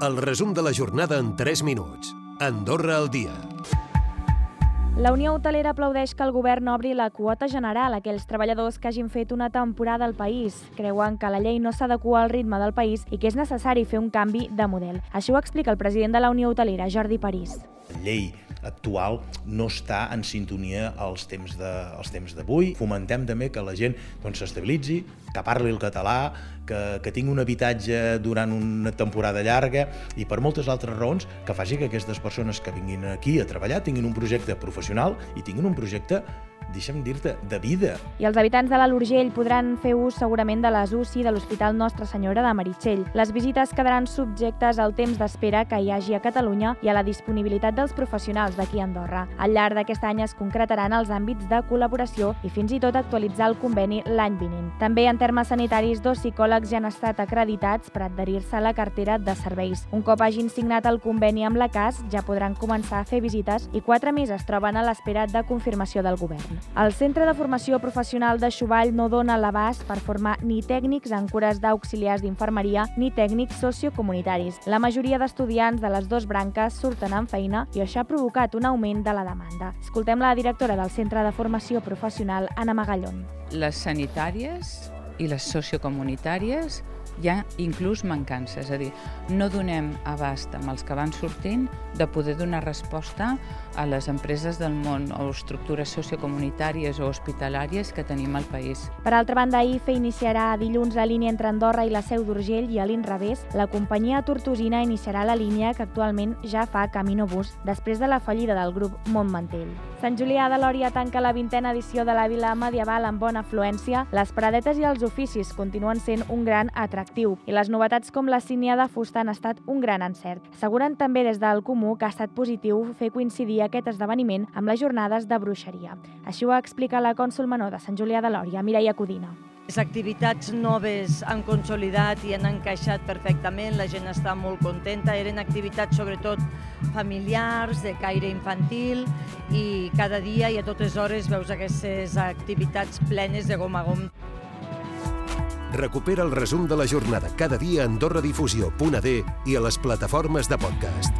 El resum de la jornada en 3 minuts. Andorra al dia. La Unió Hotelera aplaudeix que el govern obri la quota general a aquells treballadors que hagin fet una temporada al país. Creuen que la llei no s'adequa al ritme del país i que és necessari fer un canvi de model. Això ho explica el president de la Unió Hotelera, Jordi París. La llei actual no està en sintonia als temps de, als temps d'avui. Fomentem també que la gent doncs, s'estabilitzi, que parli el català, que, que tingui un habitatge durant una temporada llarga i per moltes altres raons que faci que aquestes persones que vinguin aquí a treballar tinguin un projecte professional i tinguin un projecte deixa'm dir-te, de vida. I els habitants de l'Alt Urgell podran fer ús segurament de les UCI de l'Hospital Nostra Senyora de Meritxell. Les visites quedaran subjectes al temps d'espera que hi hagi a Catalunya i a la disponibilitat dels professionals d'aquí a Andorra. Al llarg d'aquest any es concretaran els àmbits de col·laboració i fins i tot actualitzar el conveni l'any vinent. També en termes sanitaris, dos psicòlegs ja han estat acreditats per adherir-se a la cartera de serveis. Un cop hagin signat el conveni amb la CAS, ja podran començar a fer visites i quatre més es troben a l'espera de confirmació del govern. El Centre de Formació Professional de Xuvall no dona l'abast per formar ni tècnics en cures d'auxiliars d'infermeria ni tècnics sociocomunitaris. La majoria d'estudiants de les dues branques surten en feina i això ha provocat un augment de la demanda. Escoltem la directora del Centre de Formació Professional, Anna Magallón. Les sanitàries i les sociocomunitàries hi ha inclús mancances, és a dir, no donem abast amb els que van sortint de poder donar resposta a les empreses del món o estructures sociocomunitàries o hospitalàries que tenim al país. Per altra banda, IFE iniciarà dilluns la línia entre Andorra i la Seu d'Urgell i a l'inrevés, la companyia tortosina iniciarà la línia que actualment ja fa Camino Bus després de la fallida del grup Montmantell. Sant Julià de Lòria tanca la vintena edició de la Vila Medieval amb bona afluència, les paradetes i els oficis continuen sent un gran atractiu i les novetats com la sínia de fusta han estat un gran encert. Asseguren també des del Comú que ha estat positiu fer coincidir aquest esdeveniment amb les jornades de bruixeria. Així ho explica la cònsul menor de Sant Julià de Lòria, Mireia Codina. Les activitats noves han consolidat i han encaixat perfectament, la gent està molt contenta, eren activitats sobretot familiars, de caire infantil i cada dia i a totes hores veus aquestes activitats plenes de gom a gom. Recupera el resum de la jornada cada dia a AndorraDifusió.d i a les plataformes de podcast.